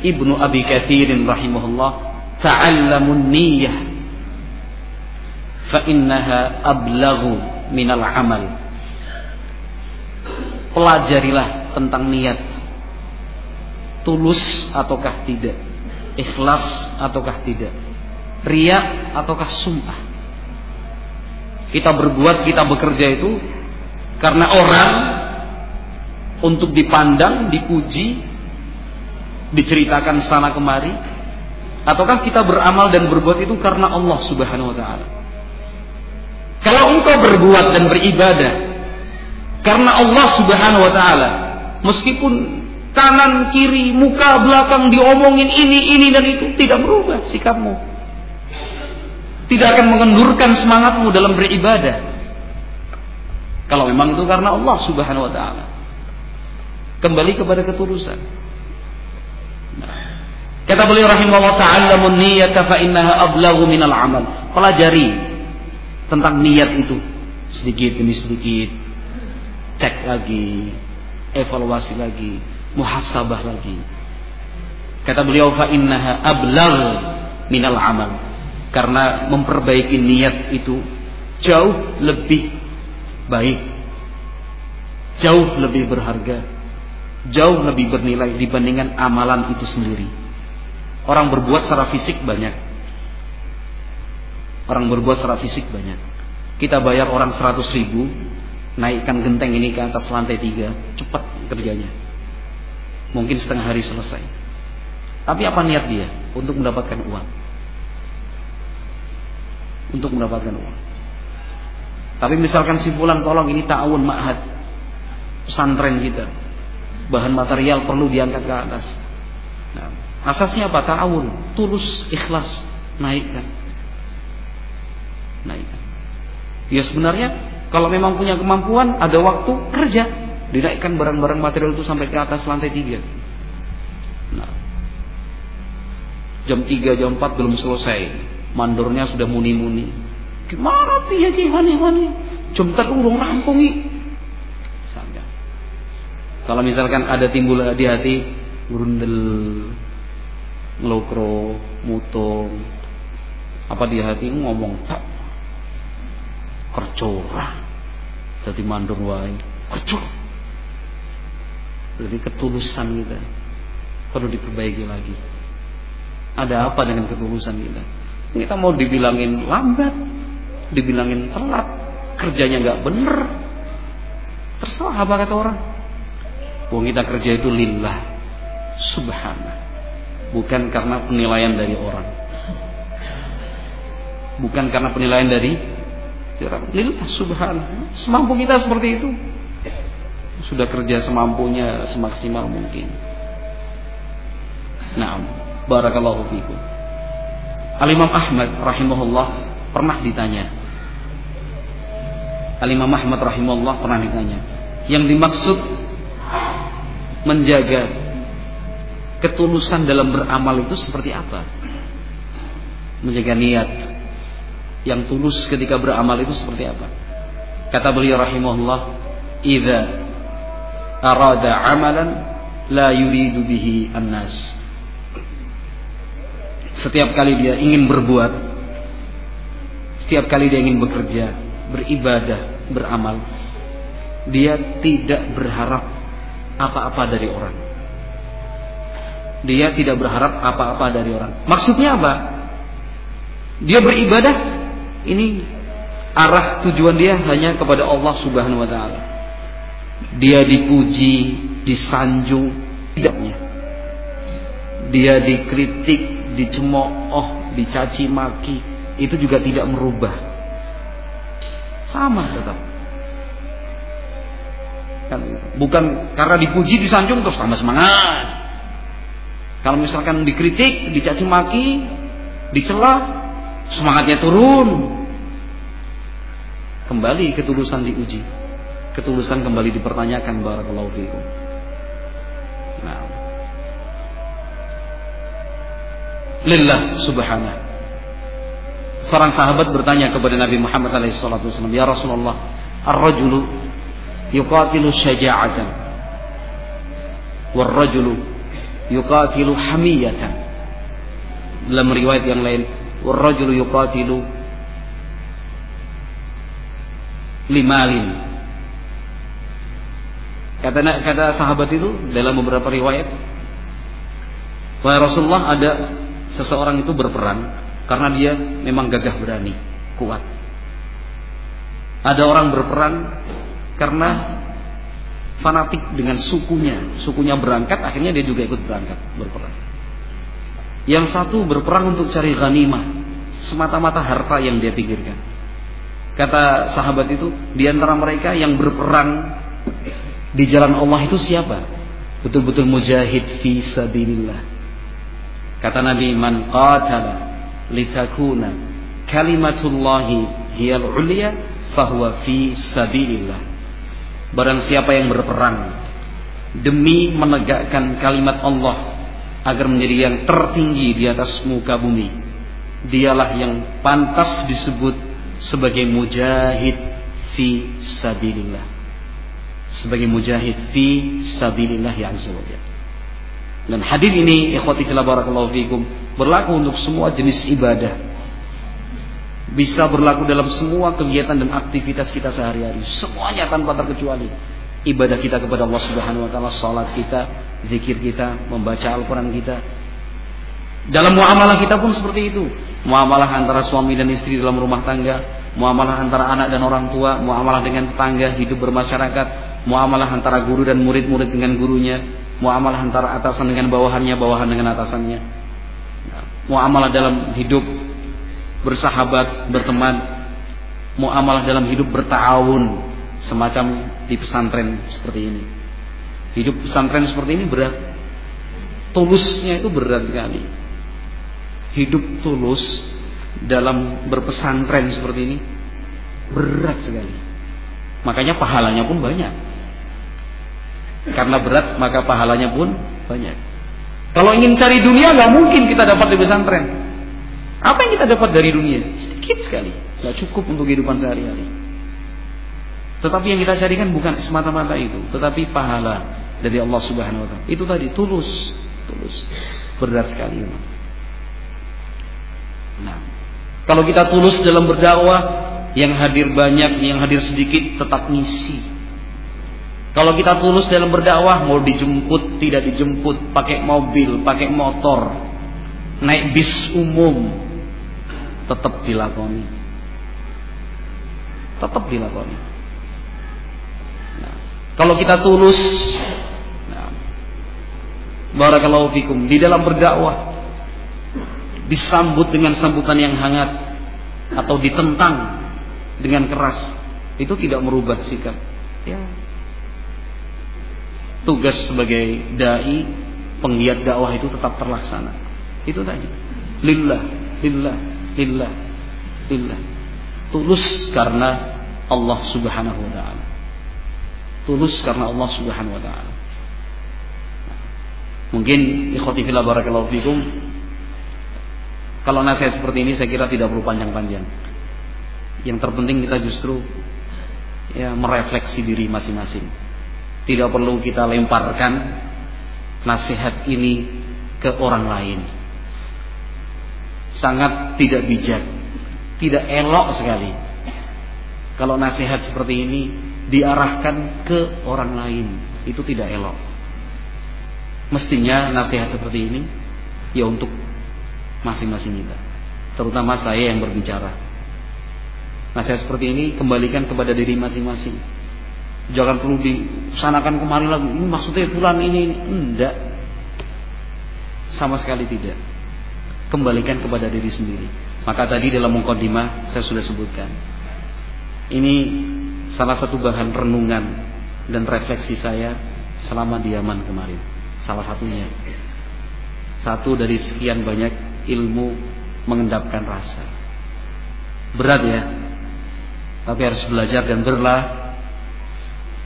Ibnu Abi Kathir rahimahullah, "Ta'allamun niyyah fa innaha ablaghu minal amal." Pelajarilah tentang niat. Tulus ataukah tidak? Ikhlas ataukah tidak? Riak ataukah sum'ah? Kita berbuat, kita bekerja itu karena orang untuk dipandang, dipuji, diceritakan sana kemari, ataukah kita beramal dan berbuat itu karena Allah Subhanahu wa taala? Kalau engkau berbuat dan beribadah karena Allah Subhanahu wa taala, meskipun kanan, kiri, muka, belakang diomongin ini, ini dan itu tidak berubah sikapmu tidak akan mengendurkan semangatmu dalam beribadah. Kalau memang itu karena Allah Subhanahu wa taala. Kembali kepada ketulusan. Nah. Kata beliau rahimahullah ta'ala niyyata fa innaha ablaghu minal amal. Pelajari tentang niat itu sedikit demi sedikit. Cek lagi, evaluasi lagi, muhasabah lagi. Kata beliau fa innaha ablagh minal amal karena memperbaiki niat itu jauh lebih baik, jauh lebih berharga, jauh lebih bernilai dibandingkan amalan itu sendiri. Orang berbuat secara fisik banyak. Orang berbuat secara fisik banyak. Kita bayar orang 100 ribu, naikkan genteng ini ke atas lantai tiga, cepat kerjanya. Mungkin setengah hari selesai. Tapi apa niat dia? Untuk mendapatkan uang untuk mendapatkan uang. Tapi misalkan simpulan tolong ini ta'awun ma'had pesantren kita. Bahan material perlu diangkat ke atas. Nah, asasnya apa? Ta'awun, tulus, ikhlas, naikkan. Naikkan. Ya sebenarnya kalau memang punya kemampuan, ada waktu kerja, dinaikkan barang-barang material itu sampai ke atas lantai tiga. Nah, jam 3, jam 4 belum selesai. Mandornya sudah muni-muni. Gimana piye sih hani-hani? Jam urung rampung Misalnya. Kalau misalkan ada timbul di hati grundel, ngelokro, mutung, apa di hati? Ngomong tak. Kercora jadi mandor wae kercor jadi ketulusan kita perlu diperbaiki lagi ada apa dengan ketulusan kita kita mau dibilangin lambat, dibilangin telat, kerjanya nggak bener. Terserah apa kata orang. Wong kita kerja itu lillah, subhanah. Bukan karena penilaian dari orang. Bukan karena penilaian dari orang. Lillah subhanah. Semampu kita seperti itu. Sudah kerja semampunya semaksimal mungkin. Nah, barakallahu fikum. Al-Imam Ahmad rahimahullah pernah ditanya. Al-Imam Ahmad rahimahullah pernah ditanya. Yang dimaksud menjaga ketulusan dalam beramal itu seperti apa? Menjaga niat yang tulus ketika beramal itu seperti apa? Kata beliau rahimahullah, "Idza arada amalan la yuridu bihi an-nas." Setiap kali dia ingin berbuat, setiap kali dia ingin bekerja, beribadah, beramal, dia tidak berharap apa-apa dari orang. Dia tidak berharap apa-apa dari orang. Maksudnya apa? Dia beribadah, ini arah tujuan dia hanya kepada Allah Subhanahu wa taala. Dia dipuji, disanjung, tidaknya. Dia dikritik, dicemooh, dicaci maki, itu juga tidak merubah Sama tetap. Kan, bukan karena dipuji disanjung terus tambah semangat. Kalau misalkan dikritik, dicaci maki, dicela, semangatnya turun. Kembali ketulusan diuji. Ketulusan kembali dipertanyakan barakallahu fikum. Nah. Lillah subhanahu. Seorang sahabat bertanya kepada Nabi Muhammad SAW, Ya Rasulullah, Ar-rajulu yuqatilu syaja'atan. War-rajulu yuqatilu hamiyatan. Dalam riwayat yang lain, War-rajulu yuqatilu limalin. Kata kata sahabat itu dalam beberapa riwayat, Wahai Rasulullah ada seseorang itu berperang karena dia memang gagah berani, kuat. Ada orang berperang karena fanatik dengan sukunya, sukunya berangkat, akhirnya dia juga ikut berangkat berperang. Yang satu berperang untuk cari ghanimah, semata-mata harta yang dia pikirkan. Kata sahabat itu, di antara mereka yang berperang di jalan Allah itu siapa? Betul-betul mujahid fi sabilillah. Kata Nabi, "Man qatala litakuna kalimatullahi hiyal ulya fahuwa fi sabilillah." Barang siapa yang berperang demi menegakkan kalimat Allah agar menjadi yang tertinggi di atas muka bumi, dialah yang pantas disebut sebagai mujahid fi sabilillah. Sebagai mujahid fi sabilillah ya azza. Dan hadis ini ikhwati fillah barakallahu fikum berlaku untuk semua jenis ibadah. Bisa berlaku dalam semua kegiatan dan aktivitas kita sehari-hari. Semuanya tanpa terkecuali. Ibadah kita kepada Allah Subhanahu wa taala, salat kita, zikir kita, membaca Al-Qur'an kita. Dalam muamalah kita pun seperti itu. Muamalah antara suami dan istri dalam rumah tangga, muamalah antara anak dan orang tua, muamalah dengan tetangga, hidup bermasyarakat, muamalah antara guru dan murid-murid dengan gurunya, muamalah antara atasan dengan bawahannya, bawahan dengan atasannya. Muamalah dalam hidup bersahabat, berteman, muamalah dalam hidup bertahun semacam di pesantren seperti ini. Hidup pesantren seperti ini berat. Tulusnya itu berat sekali. Hidup tulus dalam berpesantren seperti ini berat sekali. Makanya pahalanya pun banyak. Karena berat maka pahalanya pun banyak. Kalau ingin cari dunia nggak mungkin kita dapat di pesantren. Apa yang kita dapat dari dunia? Sedikit sekali. Nggak cukup untuk kehidupan sehari-hari. Tetapi yang kita carikan bukan semata-mata itu, tetapi pahala dari Allah Subhanahu wa taala. Itu tadi tulus, tulus. Berat sekali Nah, kalau kita tulus dalam berdakwah, yang hadir banyak, yang hadir sedikit tetap misi. Kalau kita tulus dalam berdakwah, mau dijemput, tidak dijemput, pakai mobil, pakai motor, naik bis umum, tetap dilakoni. Tetap dilakoni. Nah, kalau kita tulus, nah, barakallahu fikum, di dalam berdakwah, disambut dengan sambutan yang hangat, atau ditentang dengan keras, itu tidak merubah sikap. Ya, tugas sebagai dai penggiat dakwah itu tetap terlaksana. Itu tadi. Lillah, lillah, lillah, lillah. Tulus karena Allah Subhanahu wa taala. Tulus karena Allah Subhanahu wa taala. Mungkin ikhwati fillah barakallahu fikum kalau nasihat seperti ini saya kira tidak perlu panjang-panjang. Yang terpenting kita justru ya merefleksi diri masing-masing tidak perlu kita lemparkan nasihat ini ke orang lain. Sangat tidak bijak, tidak elok sekali. Kalau nasihat seperti ini diarahkan ke orang lain, itu tidak elok. Mestinya nasihat seperti ini ya untuk masing-masing kita, terutama saya yang berbicara. Nasihat seperti ini kembalikan kepada diri masing-masing Jangan perlu disanakan kemari lagi. Ini maksudnya bulan ini, ini. Enggak. Sama sekali tidak. Kembalikan kepada diri sendiri. Maka tadi dalam mukadimah saya sudah sebutkan. Ini salah satu bahan renungan dan refleksi saya selama di Yaman kemarin. Salah satunya. Satu dari sekian banyak ilmu mengendapkan rasa. Berat ya. Tapi harus belajar dan berlah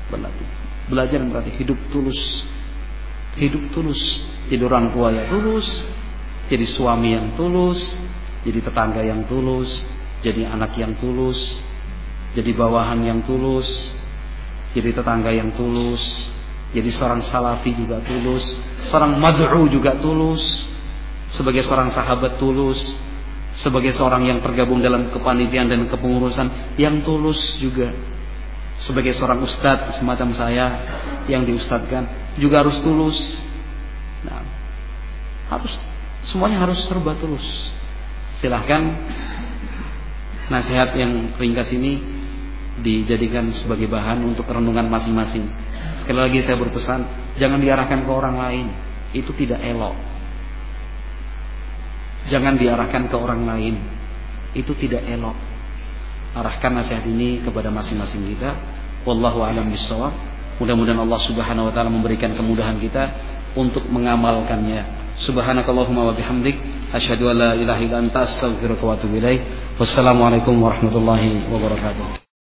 berlatih. Belajar berlatih hidup tulus. Hidup tulus. Jadi orang tua yang tulus, jadi suami yang tulus, jadi tetangga yang tulus, jadi anak yang tulus, jadi bawahan yang tulus, jadi tetangga yang tulus, jadi seorang salafi juga tulus, seorang mad'u juga tulus, sebagai seorang sahabat tulus, sebagai seorang yang tergabung dalam kepanitiaan dan kepengurusan yang tulus juga. Sebagai seorang ustadz semacam saya yang diustadkan juga harus tulus. Nah, harus semuanya harus serba tulus. Silahkan nasihat yang ringkas ini dijadikan sebagai bahan untuk renungan masing-masing. Sekali lagi saya berpesan, jangan diarahkan ke orang lain. Itu tidak elok. Jangan diarahkan ke orang lain. Itu tidak elok. Arahkan nasihat ini kepada masing-masing kita. Wallahu a'lam bishawab. Mudah-mudahan Allah Subhanahu wa taala memberikan kemudahan kita untuk mengamalkannya. Subhanakallahumma wa bihamdik asyhadu an la ilaha illa anta astaghfiruka wa atubu ilaik. Wassalamualaikum warahmatullahi wabarakatuh.